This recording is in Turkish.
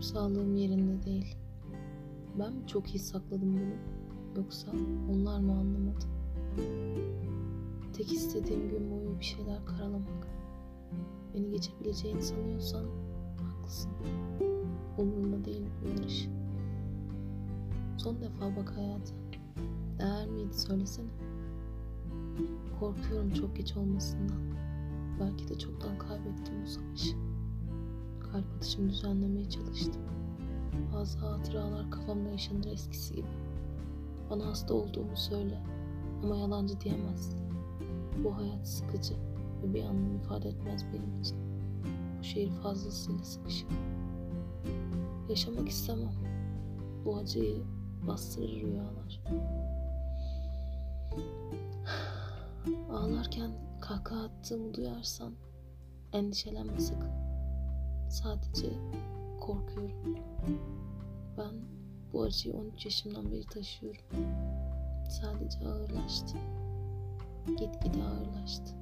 Sağlığım yerinde değil. Ben mi çok iyi sakladım bunu? Yoksa onlar mı anlamadı? Tek istediğim gün boyu bir şeyler karalamak. Beni geçebileceğini sanıyorsan haklısın. Umurumda değil bu yarış. Son defa bak hayata. Değer miydi söylesene. Korkuyorum çok geç olmasından. Belki de çoktan kaybettim bu savaşı. Kalp atışımı düzenlemeye çalıştım. Bazı hatıralar kafamda yaşanır eskisi gibi. Bana hasta olduğumu söyle ama yalancı diyemezsin. Bu hayat sıkıcı ve bir anlam ifade etmez benim için. Bu şehir fazlasıyla sıkışık. Yaşamak istemem. Bu acıyı bastırır rüyalar. Ağlarken kahkaha attığımı duyarsan endişelenme sakın. Sadece korkuyorum. Ben bu acıyı 13 yaşımdan beri taşıyorum. Sadece ağırlaştı. Gitgide ağırlaştı.